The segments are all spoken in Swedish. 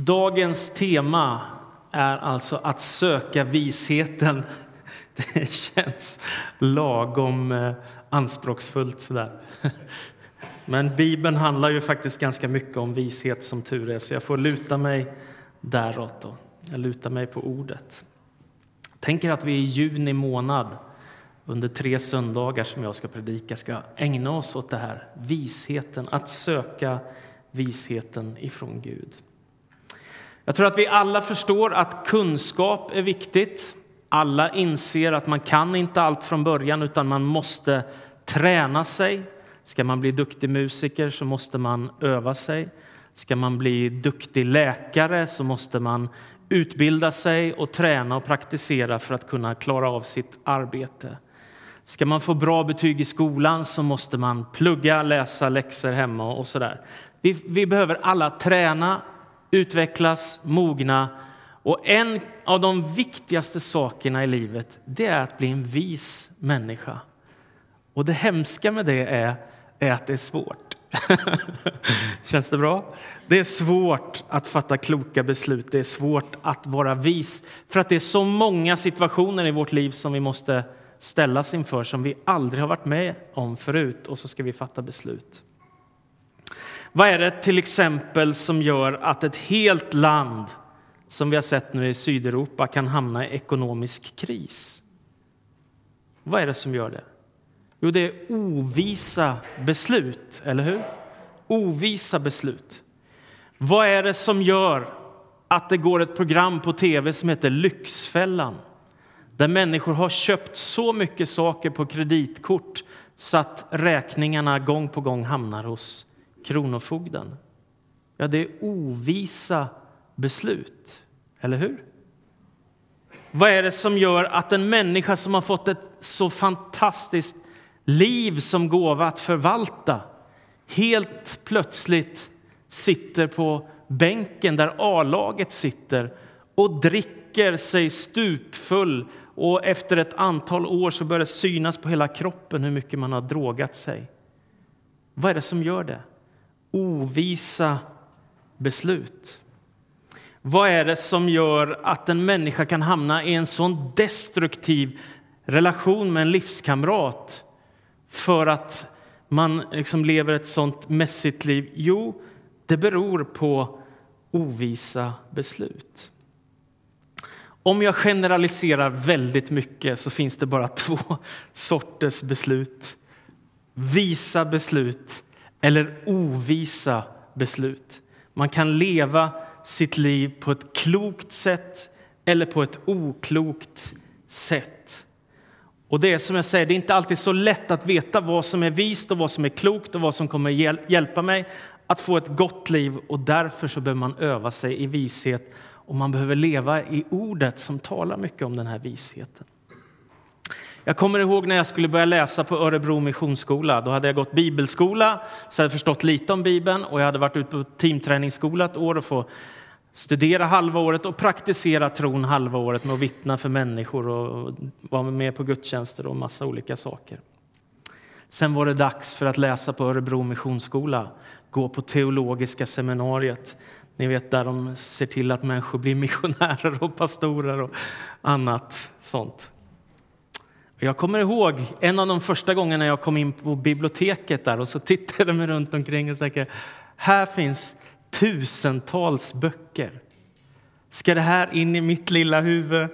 Dagens tema är alltså att söka visheten. Det känns lagom eh, anspråksfullt sådär. Men Bibeln handlar ju faktiskt ganska mycket om vishet som tur är, så jag får luta mig däråt. Då. Jag lutar mig på ordet. Tänker att vi i juni månad under tre söndagar som jag ska predika ska ägna oss åt det här, visheten, att söka visheten ifrån Gud. Jag tror att vi alla förstår att kunskap är viktigt. Alla inser att man kan inte allt från början utan man måste träna sig. Ska man bli duktig musiker så måste man öva sig. Ska man bli duktig läkare så måste man utbilda sig och träna och praktisera för att kunna klara av sitt arbete. Ska man få bra betyg i skolan så måste man plugga, läsa läxor hemma och sådär. Vi, vi behöver alla träna, utvecklas, mogna och en av de viktigaste sakerna i livet det är att bli en vis människa. Och det hemska med det är, är att det är svårt. Känns det bra? Det är svårt att fatta kloka beslut. Det är svårt att vara vis för att det är så många situationer i vårt liv som vi måste ställas inför som vi aldrig har varit med om förut och så ska vi fatta beslut. Vad är det till exempel som gör att ett helt land som vi har sett nu i Sydeuropa kan hamna i ekonomisk kris? Vad är det som gör det? Jo, det är ovisa beslut, eller hur? Ovisa beslut. Vad är det som gör att det går ett program på tv som heter Lyxfällan? Där människor har köpt så mycket saker på kreditkort så att räkningarna gång på gång hamnar hos Kronofogden. Ja, det är ovisa beslut, eller hur? Vad är det som gör att en människa som har fått ett så fantastiskt liv som gåva att förvalta helt plötsligt sitter på bänken där A-laget sitter och dricker sig stupfull och efter ett antal år så börjar det synas på hela kroppen hur mycket man har drogat sig. Vad är det som gör det? Ovisa beslut. Vad är det som gör att en människa kan hamna i en sån destruktiv relation med en livskamrat för att man liksom lever ett sånt mässigt liv? Jo, det beror på ovisa beslut. Om jag generaliserar väldigt mycket så finns det bara två sorters beslut. Visa beslut eller ovisa beslut. Man kan leva sitt liv på ett klokt sätt eller på ett oklokt sätt. Och det är som jag säger, det är inte alltid så lätt att veta vad som är vist och vad som är klokt och vad som kommer hjälpa mig att få ett gott liv och därför så behöver man öva sig i vishet och man behöver leva i ordet som talar mycket om den här visheten. Jag kommer ihåg när jag skulle börja läsa på Örebro Missionsskola. Då hade jag gått bibelskola, så jag hade förstått lite om Bibeln och jag hade varit ute på teamträningsskola ett år och få studera halva året och praktisera tron halva året med att vittna för människor och vara med på gudstjänster och massa olika saker. Sen var det dags för att läsa på Örebro Missionsskola, gå på teologiska seminariet. Ni vet där de ser till att människor blir missionärer och pastorer och annat sånt. Jag kommer ihåg en av de första gångerna jag kom in på biblioteket där och så tittade mig runt omkring och tänkte här finns tusentals böcker. Ska det här in i mitt lilla huvud?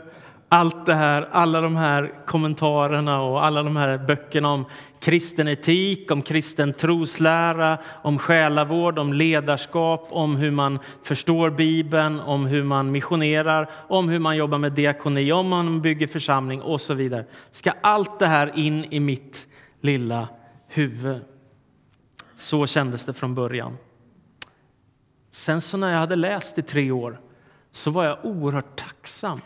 Allt det här, alla de här kommentarerna och alla de här böckerna om kristen etik, om kristen troslära, om själavård, om ledarskap, om hur man förstår Bibeln, om hur man missionerar, om hur man jobbar med diakoni, om man bygger församling och så vidare. Ska allt det här in i mitt lilla huvud? Så kändes det från början. Sen så när jag hade läst i tre år så var jag oerhört tacksam.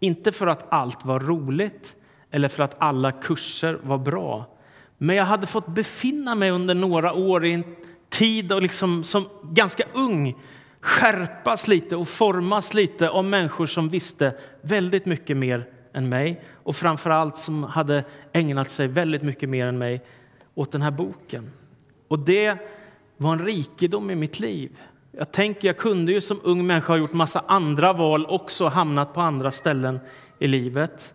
Inte för att allt var roligt eller för att alla kurser var bra. Men jag hade fått befinna mig under några år i en tid och liksom, som ganska ung skärpas lite och formas lite av människor som visste väldigt mycket mer än mig och framför allt som hade ägnat sig väldigt mycket mer än mig åt den här boken. Och det var en rikedom i mitt liv. Jag tänker, jag kunde ju som ung människa ha gjort massa andra val också, hamnat på andra ställen i livet.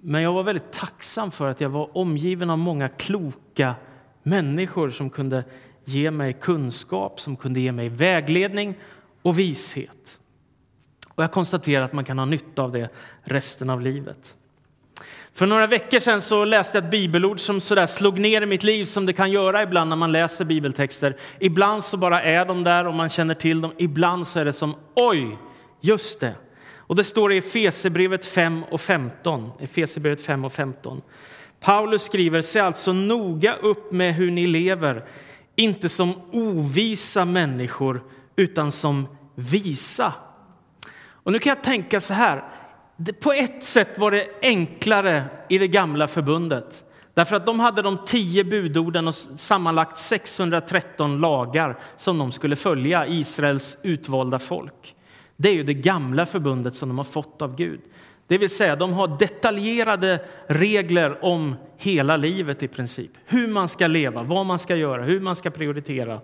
Men jag var väldigt tacksam för att jag var omgiven av många kloka människor som kunde ge mig kunskap, som kunde ge mig vägledning och vishet. Och jag konstaterar att man kan ha nytta av det resten av livet. För några veckor sedan så läste jag ett bibelord som så slog ner i mitt liv som det kan göra ibland när man läser bibeltexter. Ibland så bara är de där och man känner till dem. Ibland så är det som oj, just det. Och det står i Efesierbrevet 5 och 15. Efesierbrevet 5 och 15. Paulus skriver, se alltså noga upp med hur ni lever, inte som ovisa människor utan som visa. Och nu kan jag tänka så här, på ett sätt var det enklare i det gamla förbundet. Därför att de hade de tio budorden och sammanlagt 613 lagar som de skulle följa, Israels utvalda folk. Det är ju det gamla förbundet som de har fått av Gud. Det vill säga, de har detaljerade regler om hela livet i princip. Hur man ska leva, vad man ska göra, hur man ska prioritera,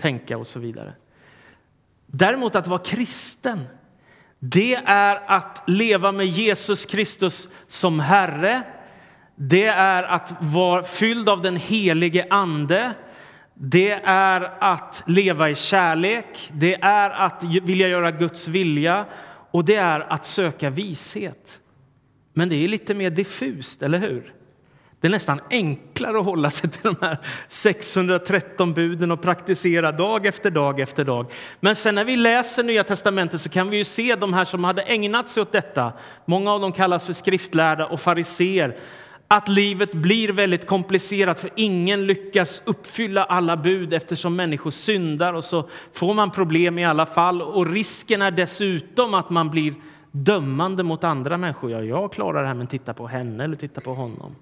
tänka och så vidare. Däremot att vara kristen, det är att leva med Jesus Kristus som Herre. Det är att vara fylld av den helige Ande. Det är att leva i kärlek, det är att vilja göra Guds vilja och det är att söka vishet. Men det är lite mer diffust, eller hur? Det är nästan enklare att hålla sig till de här 613 buden och praktisera dag efter dag efter dag. Men sen när vi läser Nya testamentet så kan vi ju se de här som hade ägnat sig åt detta. Många av dem kallas för skriftlärda och fariseer. Att livet blir väldigt komplicerat för ingen lyckas uppfylla alla bud eftersom människor syndar och så får man problem i alla fall. Och risken är dessutom att man blir dömande mot andra människor. Ja, jag klarar det här, men titta på henne eller titta på honom.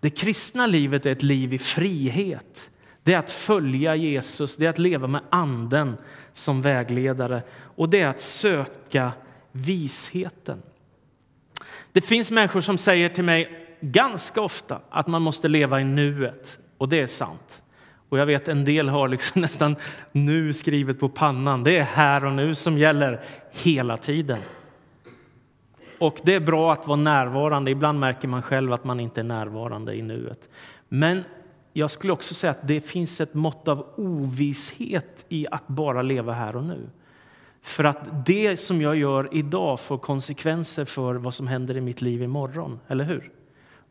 Det kristna livet är ett liv i frihet. Det är att följa Jesus, det är att leva med Anden som vägledare och det är att söka visheten. Det finns människor som säger till mig ganska ofta att man måste leva i nuet, och det är sant. Och jag vet en del har liksom nästan nu skrivet på pannan. Det är här och nu som gäller hela tiden. Och det är bra att vara närvarande. Ibland märker man själv att man inte är närvarande i nuet. Men jag skulle också säga att det finns ett mått av ovisshet i att bara leva här och nu. För att det som jag gör idag får konsekvenser för vad som händer i mitt liv imorgon, eller hur?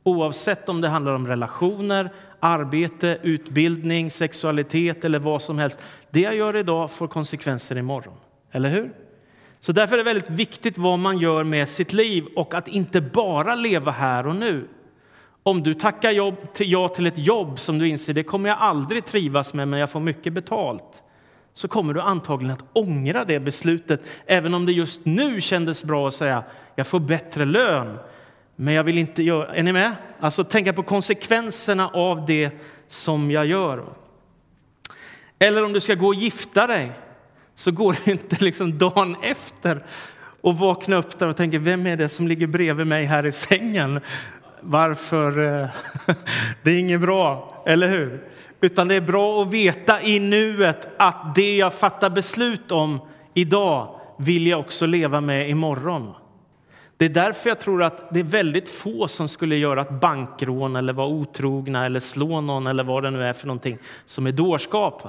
Oavsett om det handlar om relationer, arbete, utbildning, sexualitet eller vad som helst. Det jag gör idag får konsekvenser imorgon, eller hur? Så därför är det väldigt viktigt vad man gör med sitt liv och att inte bara leva här och nu. Om du tackar jobb, till, ja till ett jobb som du inser det kommer jag aldrig trivas med, men jag får mycket betalt så kommer du antagligen att ångra det beslutet, även om det just nu kändes bra att säga jag får bättre lön. Men jag vill inte göra... Är ni med? Alltså tänka på konsekvenserna av det som jag gör. Eller om du ska gå och gifta dig så går det inte liksom dagen efter och vakna upp där och tänka vem är det som ligger bredvid mig här i sängen? Varför? Eh, det är inget bra, eller hur? Utan det är bra att veta i nuet att det jag fattar beslut om idag vill jag också leva med imorgon. Det är därför jag tror att det är väldigt få som skulle göra ett bankrån eller vara otrogna eller slå någon eller vad det nu är för någonting som är dårskap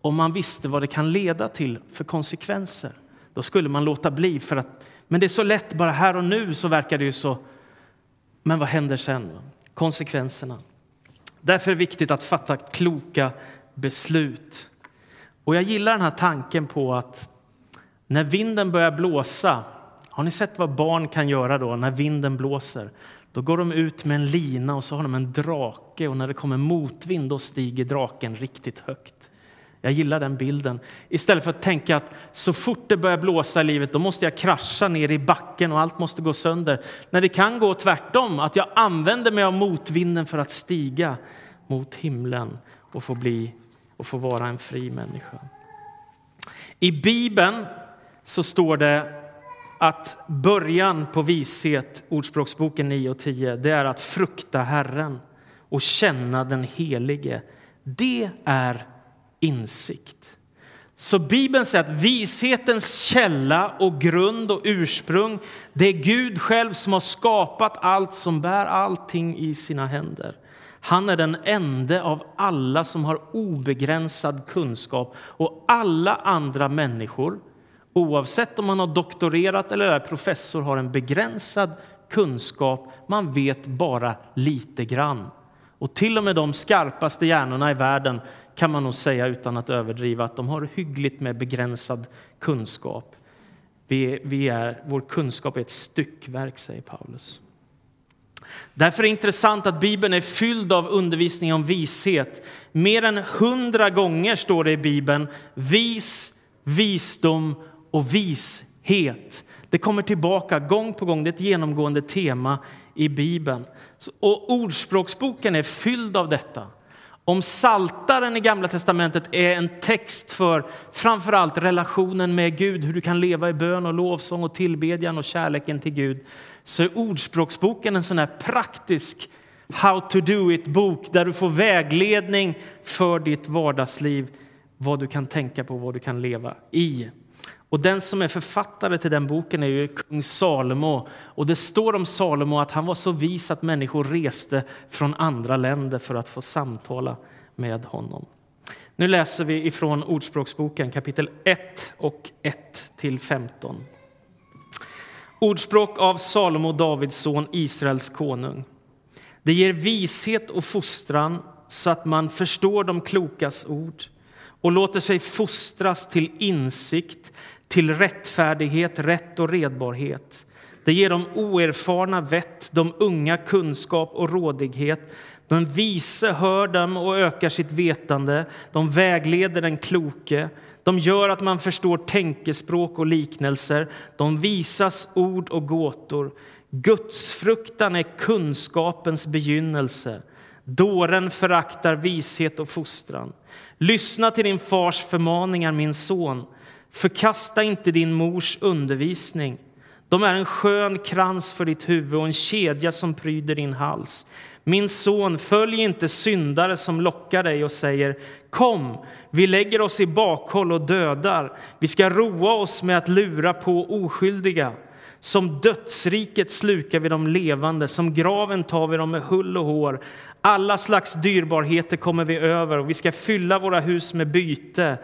om man visste vad det kan leda till för konsekvenser. Då skulle man låta bli. för att, Men det är så lätt, bara här och nu så verkar det ju så. Men vad händer sen? Konsekvenserna. Därför är det viktigt att fatta kloka beslut. Och jag gillar den här tanken på att när vinden börjar blåsa, har ni sett vad barn kan göra då när vinden blåser? Då går de ut med en lina och så har de en drake och när det kommer motvind då stiger draken riktigt högt. Jag gillar den bilden. Istället för att tänka att så fort det börjar blåsa i livet då måste jag krascha ner i backen och allt måste gå sönder. När det kan gå tvärtom, att jag använder mig av motvinden för att stiga mot himlen och få, bli, och få vara en fri människa. I Bibeln så står det att början på vishet, Ordspråksboken 9 och 10, det är att frukta Herren och känna den Helige. Det är insikt. Så Bibeln säger att vishetens källa och grund och ursprung, det är Gud själv som har skapat allt, som bär allting i sina händer. Han är den ende av alla som har obegränsad kunskap och alla andra människor, oavsett om man har doktorerat eller är professor, har en begränsad kunskap. Man vet bara lite grann. Och till och med de skarpaste hjärnorna i världen kan man nog säga utan att överdriva att de har hyggligt med begränsad kunskap. Vi, vi är, vår kunskap är ett styckverk, säger Paulus. Därför är det intressant att Bibeln är fylld av undervisning om vishet. Mer än hundra gånger står det i Bibeln vis, visdom och vishet. Det kommer tillbaka gång på gång, det är ett genomgående tema i Bibeln. Och Ordspråksboken är fylld av detta. Om Saltaren i Gamla testamentet är en text för framförallt relationen med Gud, hur du kan leva i bön och lovsång och tillbedjan och kärleken till Gud, så är Ordspråksboken en sån här praktisk how to do it-bok där du får vägledning för ditt vardagsliv, vad du kan tänka på, vad du kan leva i. Och den som är författare till den boken är ju kung Salomo. Och det står om Salomo att han var så vis att människor reste från andra länder för att få samtala med honom. Nu läser vi ifrån Ordspråksboken kapitel 1 och 1 till 15. Ordspråk av Salomo, Davids son, Israels konung. Det ger vishet och fostran så att man förstår de klokas ord och låter sig fostras till insikt till rättfärdighet, rätt och redbarhet. Det ger de oerfarna vett, de unga kunskap och rådighet. De vise hör dem och ökar sitt vetande. De vägleder den kloke. De gör att man förstår tänkespråk och liknelser. De visas ord och gåtor. Gudsfruktan är kunskapens begynnelse. Dåren föraktar vishet och fostran. Lyssna till din fars förmaningar, min son. Förkasta inte din mors undervisning. De är en skön krans för ditt huvud och en kedja som pryder din hals. Min son, följ inte syndare som lockar dig och säger Kom, vi lägger oss i bakhåll och dödar. Vi ska roa oss med att lura på oskyldiga. Som dödsriket slukar vi de levande, som graven tar vi dem med hull och hår. Alla slags dyrbarheter kommer vi över och vi ska fylla våra hus med byte.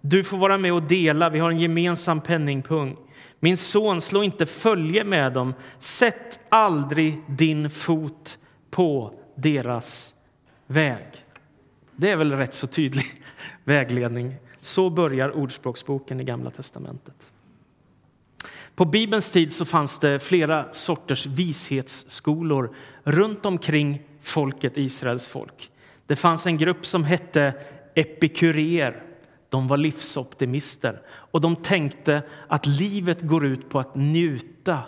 Du får vara med och dela, vi har en gemensam penningpung. Min son, slå inte följe med dem. Sätt aldrig din fot på deras väg. Det är väl rätt så tydlig vägledning. Så börjar Ordspråksboken i Gamla testamentet. På Bibelns tid så fanns det flera sorters vishetsskolor runt omkring folket, Israels folk. Det fanns en grupp som hette epikurer de var livsoptimister och de tänkte att livet går ut på att njuta.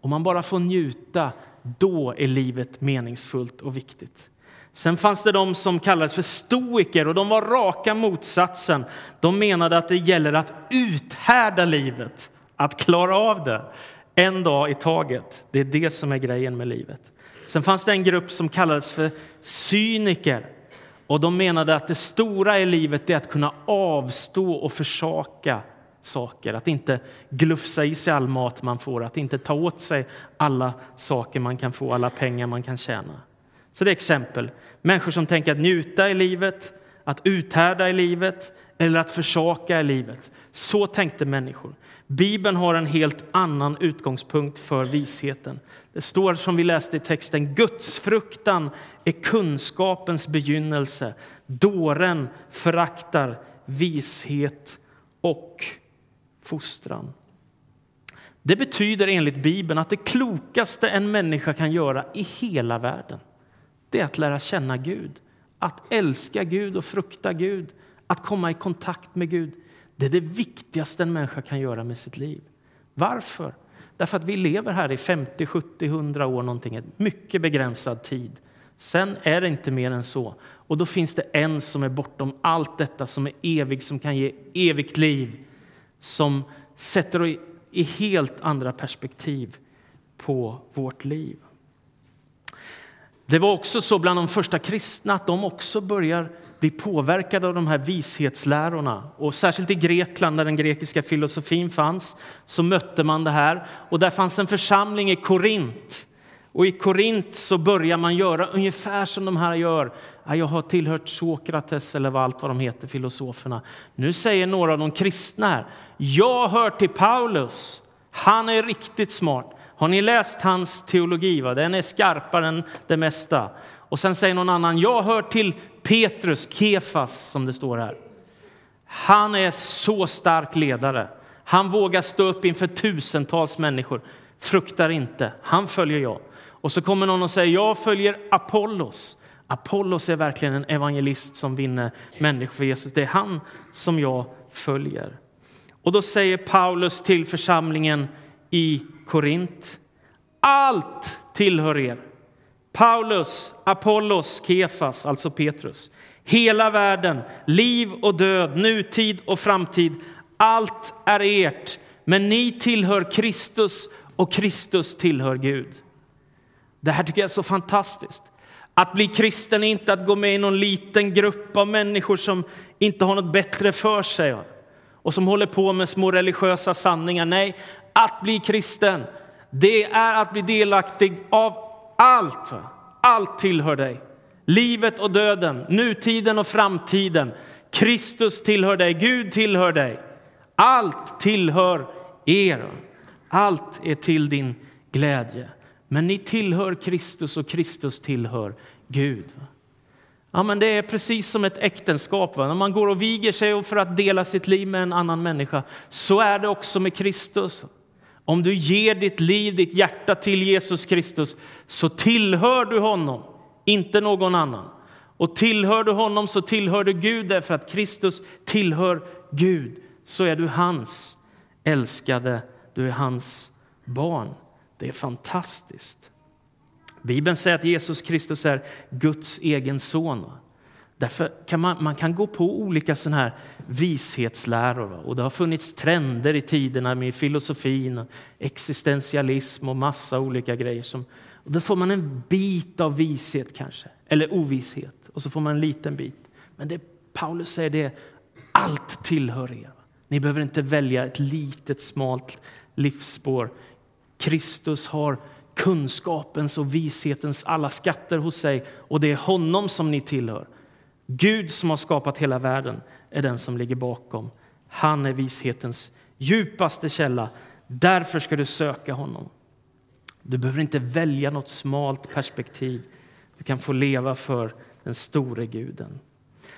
Om man bara får njuta, då är livet meningsfullt och viktigt. Sen fanns det de som kallades för stoiker och de var raka motsatsen. De menade att det gäller att uthärda livet, att klara av det en dag i taget. Det är det som är grejen med livet. Sen fanns det en grupp som kallades för cyniker och de menade att det stora i livet är att kunna avstå och försaka saker, att inte glufsa i sig all mat man får, att inte ta åt sig alla saker man kan få, alla pengar man kan tjäna. Så det är exempel. Människor som tänker att njuta i livet, att uthärda i livet eller att försaka i livet. Så tänkte människor. Bibeln har en helt annan utgångspunkt för visheten. Det står som vi läste i texten, Guds fruktan är kunskapens begynnelse. Dåren föraktar vishet och fostran. Det betyder enligt Bibeln att det klokaste en människa kan göra i hela världen det är att lära känna Gud, att älska Gud och frukta Gud, att komma i kontakt med Gud. Det är det viktigaste en människa kan göra med sitt liv. Varför? Därför att vi lever här i 50, 70, 100 år, någonting, en mycket begränsad tid. Sen är det inte mer än så. Och då finns det en som är bortom allt detta, som är evig, som kan ge evigt liv, som sätter i helt andra perspektiv på vårt liv. Det var också så bland de första kristna att de också börjar bli påverkade av de här vishetslärorna. Och särskilt i Grekland, där den grekiska filosofin fanns, så mötte man det här. Och där fanns en församling i Korint. Och i Korint så börjar man göra ungefär som de här gör. Jag har tillhört Sokrates eller vad allt vad de heter, filosoferna. Nu säger några av de kristna här, jag hör till Paulus. Han är riktigt smart. Har ni läst hans teologi? Va? Den är skarpare än det mesta. Och sen säger någon annan, jag hör till Petrus, Kefas som det står här. Han är så stark ledare. Han vågar stå upp inför tusentals människor. Fruktar inte, han följer jag. Och så kommer någon och säger, jag följer Apollos. Apollos är verkligen en evangelist som vinner människor för Jesus. Det är han som jag följer. Och då säger Paulus till församlingen i Korint. Allt tillhör er. Paulus, Apollos, Kefas, alltså Petrus. Hela världen, liv och död, nutid och framtid. Allt är ert, men ni tillhör Kristus och Kristus tillhör Gud. Det här tycker jag är så fantastiskt. Att bli kristen är inte att gå med i någon liten grupp av människor som inte har något bättre för sig och som håller på med små religiösa sanningar. Nej, att bli kristen, det är att bli delaktig av allt. Allt tillhör dig. Livet och döden, nutiden och framtiden. Kristus tillhör dig, Gud tillhör dig. Allt tillhör er. Allt är till din glädje. Men ni tillhör Kristus och Kristus tillhör Gud. Ja, men det är precis som ett äktenskap. Va? När man går och viger sig för att dela sitt liv med en annan människa, så är det också med Kristus. Om du ger ditt liv, ditt hjärta till Jesus Kristus, så tillhör du honom, inte någon annan. Och tillhör du honom så tillhör du Gud, därför att Kristus tillhör Gud. Så är du hans älskade, du är hans barn. Det är fantastiskt. Bibeln säger att Jesus Kristus är Guds egen son. Därför kan man, man kan gå på olika sådana här vishetsläror. Och det har funnits trender i tiderna med filosofin, existentialism och massa olika grejer. Som, och då får man en bit av vishet kanske, eller ovisshet. Och så får man en liten bit. Men det Paulus säger det allt tillhör er. Ni behöver inte välja ett litet smalt livsspår. Kristus har kunskapens och vishetens alla skatter hos sig och det är honom som ni tillhör. Gud som har skapat hela världen är den som ligger bakom. Han är vishetens djupaste källa. Därför ska du söka honom. Du behöver inte välja något smalt perspektiv. Du kan få leva för den store guden.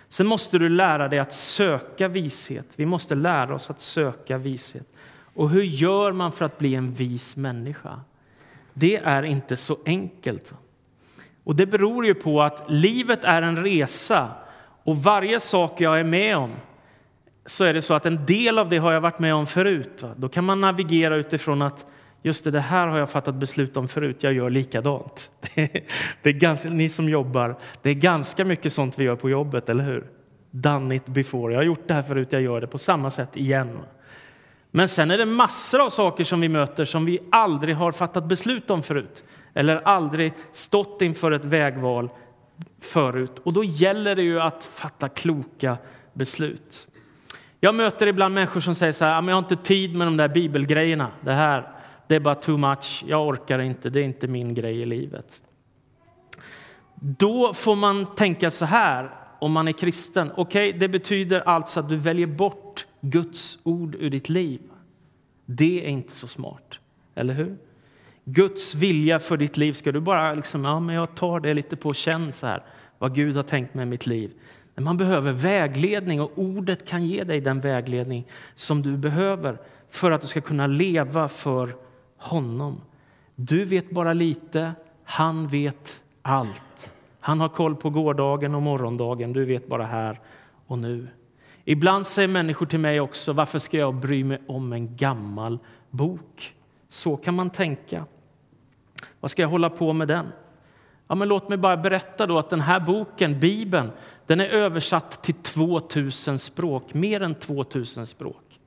Sen måste du lära dig att söka vishet. Vi måste lära oss att söka vishet. Och hur gör man för att bli en vis människa? Det är inte så enkelt. Och det beror ju på att livet är en resa och varje sak jag är med om så är det så att en del av det har jag varit med om förut. Va? Då kan man navigera utifrån att just det, det här har jag fattat beslut om förut, jag gör likadant. Det är ganska, ni som jobbar, det är ganska mycket sånt vi gör på jobbet, eller hur? Done it before. Jag har gjort det här förut, jag gör det på samma sätt igen. Men sen är det massor av saker som vi möter som vi aldrig har fattat beslut om förut eller aldrig stått inför ett vägval förut. Och då gäller det ju att fatta kloka beslut. Jag möter ibland människor som säger så här, jag har inte tid med de där bibelgrejerna. Det här, det är bara too much. Jag orkar inte. Det är inte min grej i livet. Då får man tänka så här om man är kristen. Okej, okay, det betyder alltså att du väljer bort Guds ord ur ditt liv. Det är inte så smart, eller hur? Guds vilja för ditt liv, ska du bara liksom, ja men jag tar det lite på känn så här, vad Gud har tänkt med mitt liv. Men man behöver vägledning och ordet kan ge dig den vägledning som du behöver för att du ska kunna leva för honom. Du vet bara lite, han vet allt. Han har koll på gårdagen och morgondagen, du vet bara här och nu. Ibland säger människor till mig också, varför ska jag bry mig om en gammal bok? Så kan man tänka. Vad ska jag hålla på med den? Ja, men låt mig bara berätta då att den här boken, Bibeln, den är översatt till 2000 språk, mer än 2000 språk.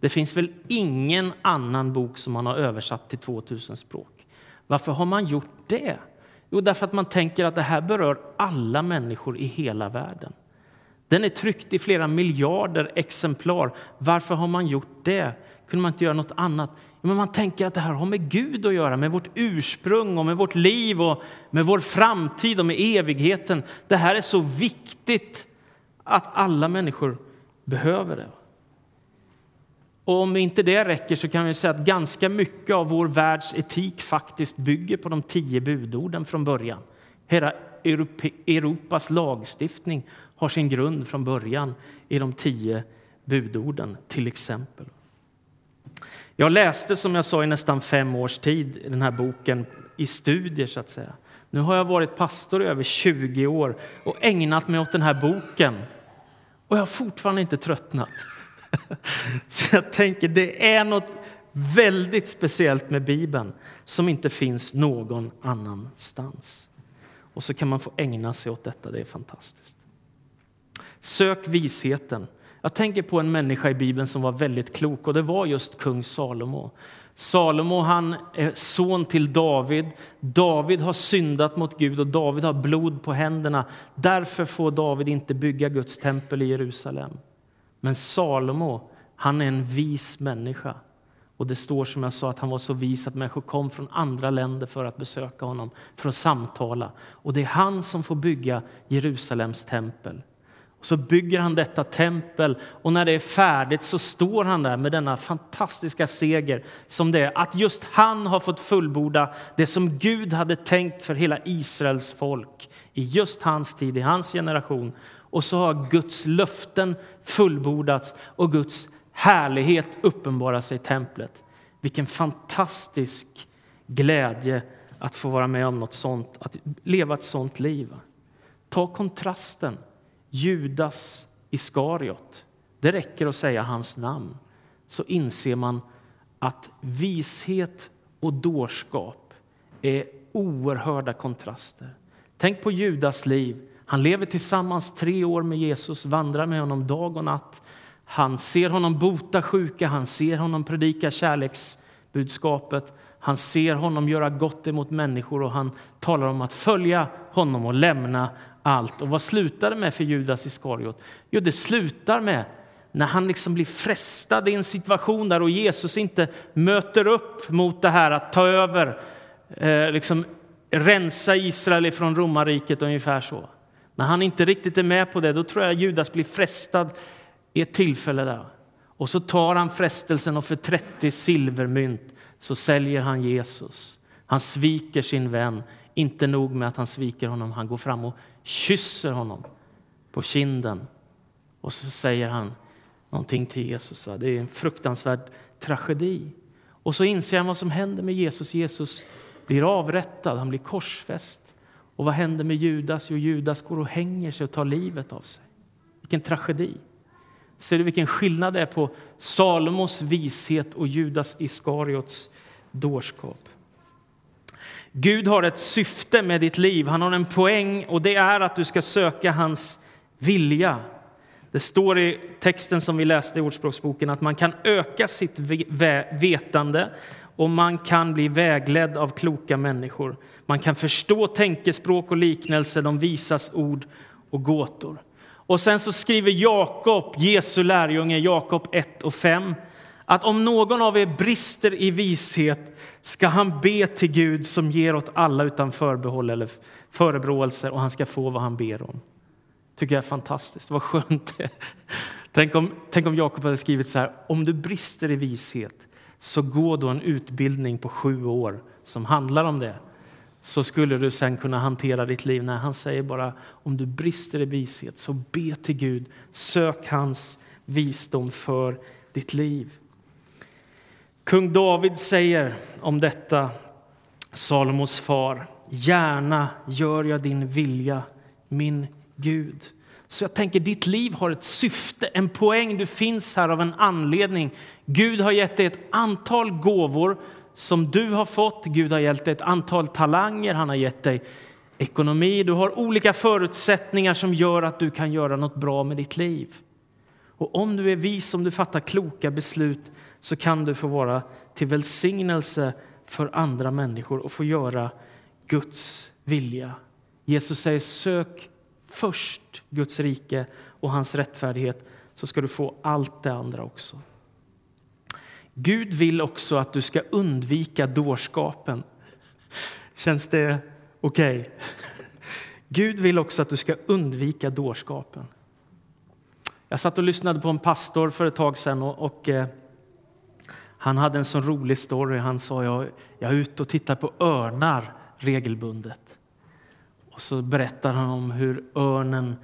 Det finns väl ingen annan bok som man har översatt till 2000 språk. Varför har man gjort det? Jo, därför att man tänker att det här berör alla människor i hela världen. Den är tryckt i flera miljarder exemplar. Varför har man gjort det? Kunde man inte göra något annat? Men man tänker att det här har med Gud att göra, med vårt ursprung och med vårt liv och med vår framtid och med evigheten. Det här är så viktigt att alla människor behöver det. Och om inte det räcker så kan vi säga att ganska mycket av vår världs etik faktiskt bygger på de tio budorden från början. Hela Europas lagstiftning har sin grund från början i de tio budorden, till exempel. Jag läste, som jag sa, i nästan fem års tid den här boken i studier, så att säga. Nu har jag varit pastor i över 20 år och ägnat mig åt den här boken. Och jag har fortfarande inte tröttnat. Så jag tänker, det är något väldigt speciellt med Bibeln som inte finns någon annanstans. Och så kan man få ägna sig åt detta, det är fantastiskt. Sök visheten. Jag tänker på en människa i Bibeln som var väldigt klok och det var just kung Salomo. Salomo han är son till David. David har syndat mot Gud och David har blod på händerna. Därför får David inte bygga Guds tempel i Jerusalem. Men Salomo, han är en vis människa. Och det står som jag sa att han var så vis att människor kom från andra länder för att besöka honom, för att samtala. Och det är han som får bygga Jerusalems tempel. Och så bygger han detta tempel och när det är färdigt så står han där med denna fantastiska seger som det är att just han har fått fullborda det som Gud hade tänkt för hela Israels folk i just hans tid, i hans generation. Och så har Guds löften fullbordats och Guds härlighet uppenbarar sig i templet. Vilken fantastisk glädje att få vara med om något sånt, att leva ett sånt liv. Ta kontrasten Judas Iskariot. Det räcker att säga hans namn så inser man att vishet och dårskap är oerhörda kontraster. Tänk på Judas liv. Han lever tillsammans tre år med Jesus, vandrar med honom dag och natt. Han ser honom bota sjuka, han ser honom predika kärleksbudskapet. Han ser honom göra gott emot människor och han talar om att följa honom och lämna allt. Och vad slutar det med för Judas Iskariot? Jo, det slutar med när han liksom blir frestad i en situation där och Jesus inte möter upp mot det här att ta över, eh, liksom rensa Israel från romarriket ungefär så. När han inte riktigt är med på det, då tror jag Judas blir frestad i ett tillfälle där. Och så tar han frestelsen och för 30 silvermynt så säljer han Jesus. Han sviker sin vän. Inte nog med att han sviker honom, han går fram och kysser honom på kinden. Och så säger han någonting till Jesus. Det är en fruktansvärd tragedi. Och så inser han vad som händer med Jesus. Jesus blir avrättad, han blir korsfäst. Och vad händer med Judas? Jo, Judas går och hänger sig och tar livet av sig. Vilken tragedi! Ser du vilken skillnad det är på Salomos vishet och Judas Iskariots dårskap? Gud har ett syfte med ditt liv. Han har en poäng och det är att du ska söka hans vilja. Det står i texten som vi läste i Ordspråksboken att man kan öka sitt vetande och man kan bli vägledd av kloka människor. Man kan förstå tänkespråk och liknelser, de visas ord och gåtor. Och sen så skriver Jakob, Jesu lärjunge, Jakob 1 och 5 att om någon av er brister i vishet ska han be till Gud som ger åt alla utan förbehåll eller förebråelser och han ska få vad han ber om. tycker jag är fantastiskt. Vad skönt det Tänk om, tänk om Jakob hade skrivit så här. Om du brister i vishet så gå då en utbildning på sju år som handlar om det så skulle du sen kunna hantera ditt liv. Nej, han säger bara om du brister i vishet så be till Gud. Sök hans visdom för ditt liv. Kung David säger om detta, Salomos far, gärna gör jag din vilja, min Gud. Så jag tänker, ditt liv har ett syfte, en poäng. Du finns här av en anledning. Gud har gett dig ett antal gåvor som du har fått. Gud har gett dig ett antal talanger, han har gett dig ekonomi. Du har olika förutsättningar som gör att du kan göra något bra med ditt liv. Och om du är vis, om du fattar kloka beslut, så kan du få vara till välsignelse för andra människor och få göra Guds vilja. Jesus säger sök först Guds rike och hans rättfärdighet så ska du få allt det andra också. Gud vill också att du ska undvika dårskapen. Känns det okej? Okay? Gud vill också att du ska undvika dårskapen. Jag satt och lyssnade på en pastor för ett tag sedan och, och eh, han hade en sån rolig story. Han sa jag, jag är ute och tittar på örnar regelbundet. Och så berättar han om hur örnen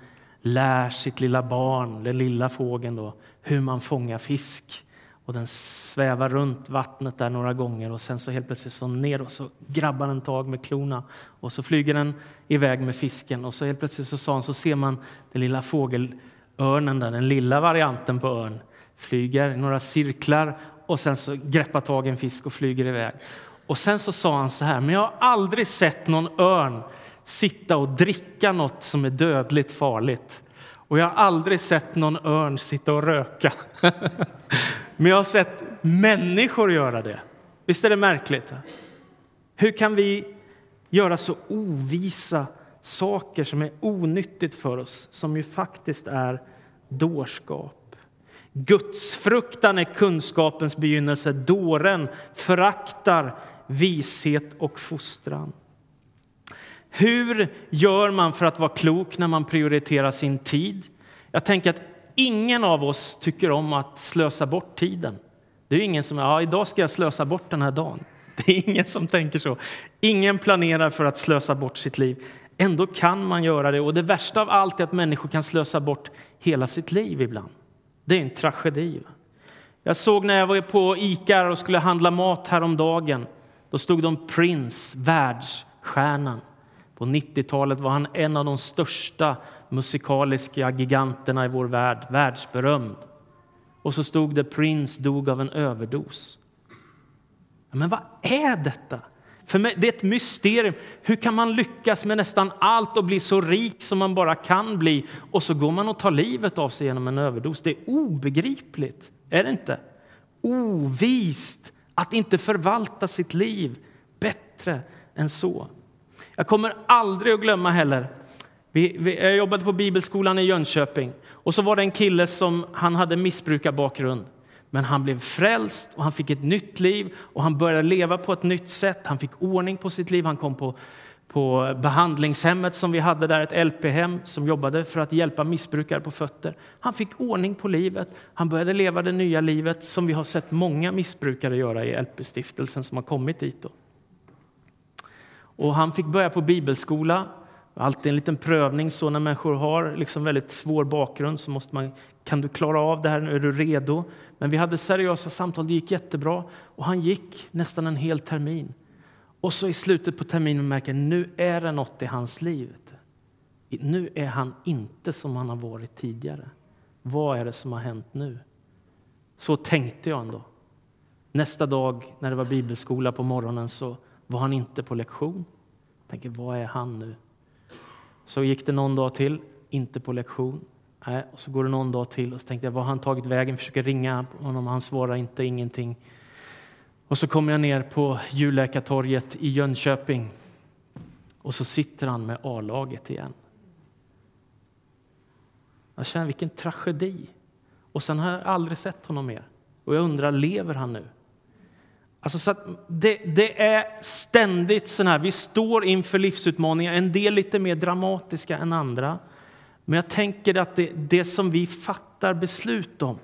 lär sitt lilla barn, den lilla fågeln, då, hur man fångar fisk. Och den svävar runt vattnet där några gånger och sen så helt plötsligt så ner och så grabbar den tag med klorna och så flyger den iväg med fisken och så helt plötsligt så sa han så ser man den lilla fågelörnen där, den lilla varianten på örn flyger några cirklar och sen så greppar tag i en fisk och flyger iväg. Och sen så sa han så här, men jag har aldrig sett någon örn sitta och dricka något som är dödligt farligt. Och jag har aldrig sett någon örn sitta och röka. Men jag har sett människor göra det. Visst är det märkligt? Hur kan vi göra så ovisa saker som är onyttigt för oss, som ju faktiskt är dårskap? Gudsfruktan är kunskapens begynnelse. Dåren föraktar vishet och fostran. Hur gör man för att vara klok när man prioriterar sin tid? Jag tänker att ingen av oss tycker om att slösa bort tiden. Det är ingen som ja, idag ska jag slösa bort den här dagen. Det är ingen som tänker så. Ingen planerar för att slösa bort sitt liv. Ändå kan man göra det. Och det värsta av allt är att människor kan slösa bort hela sitt liv ibland. Det är en tragedi. Jag såg när jag var på Ica och skulle handla mat häromdagen. Då stod de Prince, världsstjärnan. På 90-talet var han en av de största musikaliska giganterna i vår värld, världsberömd. Och så stod det Prince dog av en överdos. Men vad är detta? För mig, det är ett mysterium. Hur kan man lyckas med nästan allt och bli så rik som man bara kan bli och så går man och tar livet av sig genom en överdos? Det är obegripligt, är det inte? Ovist att inte förvalta sitt liv bättre än så. Jag kommer aldrig att glömma heller. Vi, vi, jag jobbade på Bibelskolan i Jönköping och så var det en kille som han hade missbrukarbakgrund. Men han blev frälst och han fick ett nytt liv och han började leva på ett nytt sätt. Han fick ordning på sitt liv. Han kom på, på behandlingshemmet som vi hade där, ett LP-hem som jobbade för att hjälpa missbrukare på fötter. Han fick ordning på livet. Han började leva det nya livet som vi har sett många missbrukare göra i LP-stiftelsen som har kommit dit. Då. Och han fick börja på bibelskola. Alltid en liten prövning så när människor har liksom väldigt svår bakgrund så måste man, kan du klara av det här, är du redo? Men vi hade seriösa samtal, det gick jättebra och han gick nästan en hel termin. Och så i slutet på terminen märker nu är det något i hans liv. Nu är han inte som han har varit tidigare. Vad är det som har hänt nu? Så tänkte jag ändå. Nästa dag när det var bibelskola på morgonen så var han inte på lektion. Jag tänker, vad är han nu? Så gick det någon dag till, inte på lektion. Nej, och så går det någon dag till och så tänkte jag, vad har han tagit vägen? Försöker ringa honom, han svarar inte, ingenting. Och så kommer jag ner på Julläkartorget i Jönköping och så sitter han med A-laget igen. Jag känner vilken tragedi. Och sen har jag aldrig sett honom mer. Och jag undrar, lever han nu? Alltså så det, det, är ständigt så här, vi står inför livsutmaningar, en del lite mer dramatiska än andra. Men jag tänker att det, det som vi fattar beslut om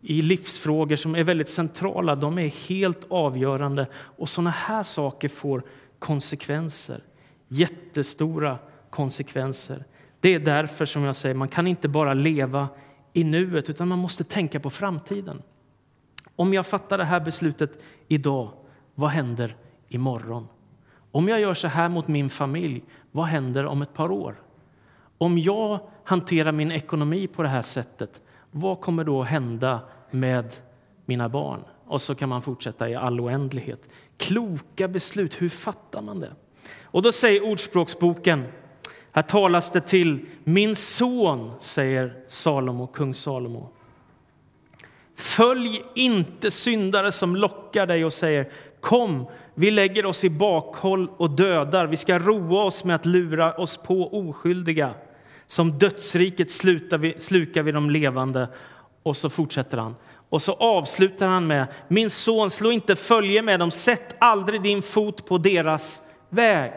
i livsfrågor som är väldigt centrala, de är helt avgörande. Och sådana här saker får konsekvenser, jättestora konsekvenser. Det är därför som jag säger, man kan inte bara leva i nuet, utan man måste tänka på framtiden. Om jag fattar det här beslutet idag, vad händer imorgon? Om jag gör så här mot min familj, vad händer om ett par år? Om jag hanterar min ekonomi på det här sättet, vad kommer då hända med mina barn? Och så kan man fortsätta i all oändlighet. Kloka beslut, hur fattar man det? Och då säger Ordspråksboken, här talas det till min son, säger Salomo, kung Salomo. Följ inte syndare som lockar dig och säger Kom, vi lägger oss i bakhåll och dödar. Vi ska roa oss med att lura oss på oskyldiga. Som dödsriket slutar vi, slukar vi de levande. Och så fortsätter han. Och så avslutar han med Min son, slå inte följe med dem, sätt aldrig din fot på deras väg.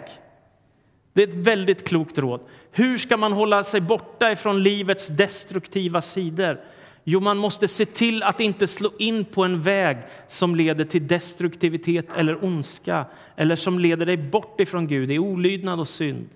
Det är ett väldigt klokt råd. Hur ska man hålla sig borta ifrån livets destruktiva sidor? Jo, man måste se till att inte slå in på en väg som leder till destruktivitet eller ondska eller som leder dig bort ifrån Gud i olydnad och synd.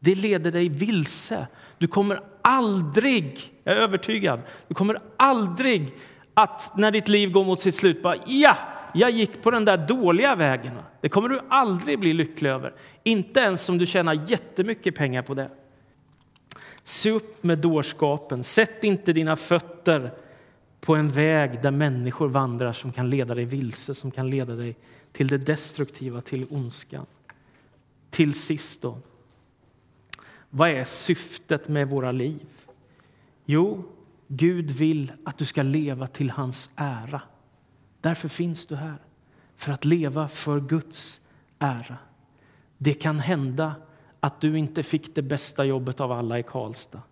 Det leder dig vilse. Du kommer aldrig, jag är övertygad, du kommer aldrig att när ditt liv går mot sitt slut bara ja, jag gick på den där dåliga vägen. Det kommer du aldrig bli lycklig över. Inte ens om du tjänar jättemycket pengar på det. Se upp med dårskapen. Sätt inte dina fötter på en väg där människor vandrar som kan leda dig vilse, som kan leda dig till det destruktiva, till ondskan. Till sist då. Vad är syftet med våra liv? Jo, Gud vill att du ska leva till hans ära. Därför finns du här, för att leva för Guds ära. Det kan hända att du inte fick det bästa jobbet av alla i Karlstad.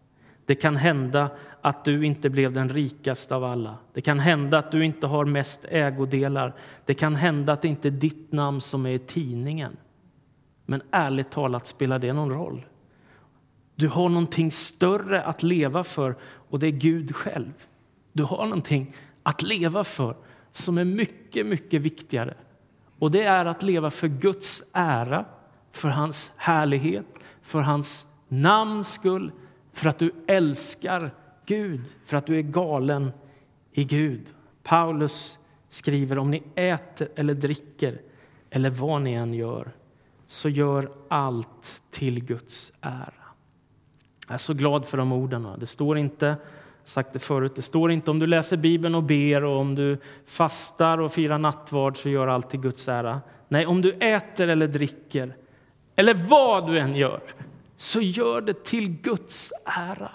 Det kan hända att du inte blev den rikaste av alla. Det kan hända att du inte har mest ägodelar. Det kan hända att det inte är ditt namn som är i tidningen. Men ärligt talat, spelar det någon roll? Du har någonting större att leva för, och det är Gud själv. Du har någonting att leva för som är mycket, mycket viktigare. Och det är att leva för Guds ära, för hans härlighet, för hans namns skull, för att du älskar Gud, för att du är galen i Gud. Paulus skriver om ni äter eller dricker eller vad ni än gör, så gör allt till Guds ära. Jag är så glad för de orden. Det står inte, sagt det förut, det står inte om du läser Bibeln och ber och om du fastar och firar nattvard så gör allt till Guds ära. Nej, om du äter eller dricker eller vad du än gör så gör det till Guds ära.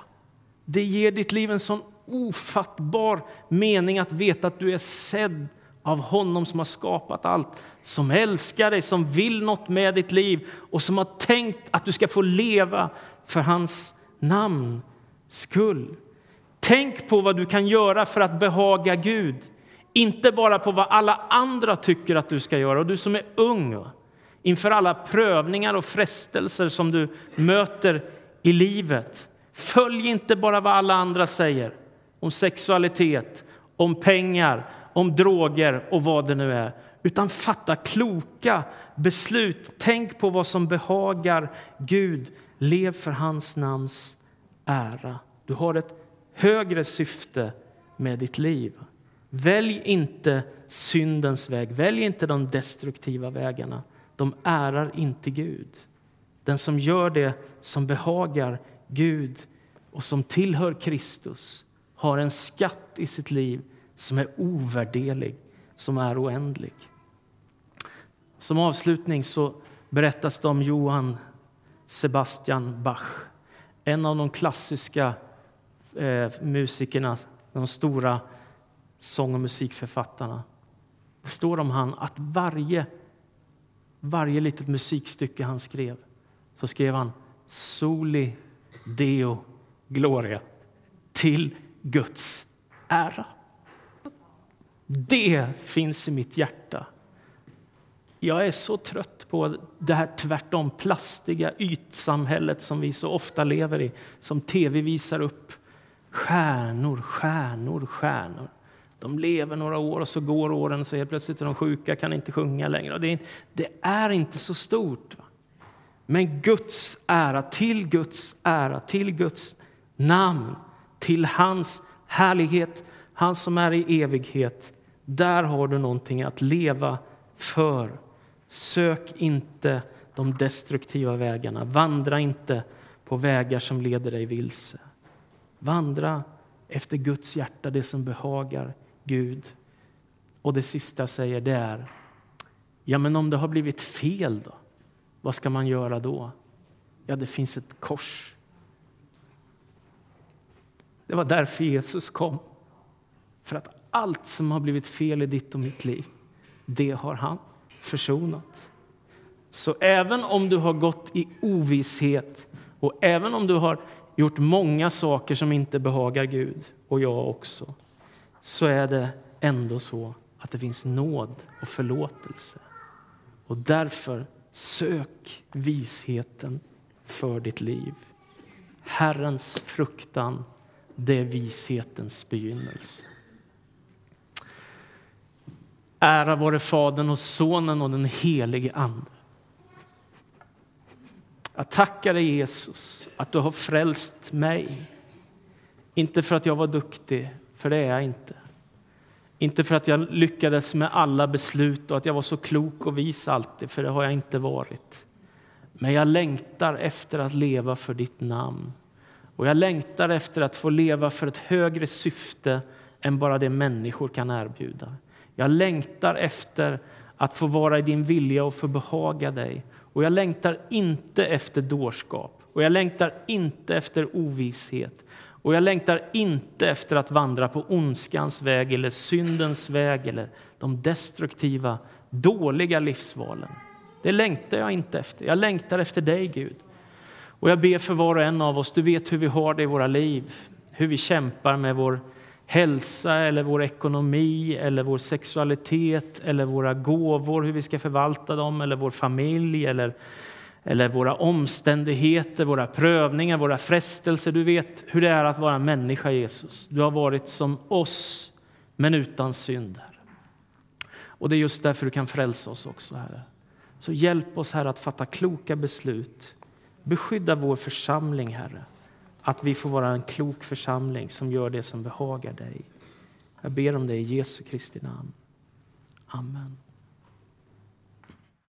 Det ger ditt liv en sån ofattbar mening att veta att du är sedd av honom som har skapat allt, som älskar dig, som vill något med ditt liv och som har tänkt att du ska få leva för hans namn skull. Tänk på vad du kan göra för att behaga Gud, inte bara på vad alla andra tycker att du ska göra. Och du som är ung, inför alla prövningar och frestelser som du möter i livet. Följ inte bara vad alla andra säger om sexualitet, om pengar, om droger och vad det nu är, utan fatta kloka beslut. Tänk på vad som behagar Gud. Lev för hans namns ära. Du har ett högre syfte med ditt liv. Välj inte syndens väg, välj inte de destruktiva vägarna. De ärar inte Gud. Den som gör det som behagar Gud och som tillhör Kristus har en skatt i sitt liv som är ovärderlig, som är oändlig. Som avslutning så berättas det om Johan Sebastian Bach en av de klassiska eh, musikerna, de stora sång och musikförfattarna. Det står om han att varje, varje litet musikstycke han skrev så skrev han Soli Deo Gloria, till Guds ära. Det finns i mitt hjärta. Jag är så trött på det här tvärtom plastiga ytsamhället som vi så ofta lever i, som tv visar upp. Stjärnor, stjärnor, stjärnor. De lever några år och så går åren så helt plötsligt är de sjuka, kan inte sjunga längre. Det är, det är inte så stort. Men Guds ära, till Guds ära, till Guds namn, till hans härlighet, han som är i evighet. Där har du någonting att leva för. Sök inte de destruktiva vägarna. Vandra inte på vägar som leder dig vilse. Vandra efter Guds hjärta, det som behagar Gud. Och det sista jag säger det är, ja men om det har blivit fel då? Vad ska man göra då? Ja, det finns ett kors. Det var därför Jesus kom. För att allt som har blivit fel i ditt och mitt liv, det har han försonat. Så även om du har gått i ovisshet och även om du har gjort många saker som inte behagar Gud, och jag också, så är det ändå så att det finns nåd och förlåtelse. Och därför sök visheten för ditt liv. Herrens fruktan, det är vishetens begynnelse. Ära vare Fadern och Sonen och den helige Ande. Jag tackar dig, Jesus, att du har frälst mig. Inte för att jag var duktig, för det är jag inte. Inte för att jag lyckades med alla beslut och att jag var så klok och vis alltid, för det har jag inte varit. Men jag längtar efter att leva för ditt namn. Och jag längtar efter att få leva för ett högre syfte än bara det människor kan erbjuda. Jag längtar efter att få vara i din vilja och få behaga dig. Och jag längtar inte efter dårskap och jag längtar inte efter ovisshet. Och jag längtar inte efter att vandra på ondskans väg eller syndens väg eller de destruktiva, dåliga livsvalen. Det längtar jag inte efter. Jag längtar efter dig, Gud. Och jag ber för var och en av oss, du vet hur vi har det i våra liv, hur vi kämpar med vår hälsa eller vår ekonomi eller vår sexualitet eller våra gåvor, hur vi ska förvalta dem, eller vår familj eller, eller våra omständigheter, våra prövningar, våra frestelser. Du vet hur det är att vara människa, Jesus. Du har varit som oss, men utan synd. Och det är just därför du kan frälsa oss också, Herre. Så hjälp oss, Herre, att fatta kloka beslut. Beskydda vår församling, Herre att vi får vara en klok församling som gör det som behagar dig. Jag ber om det i Jesu Kristi namn. Amen.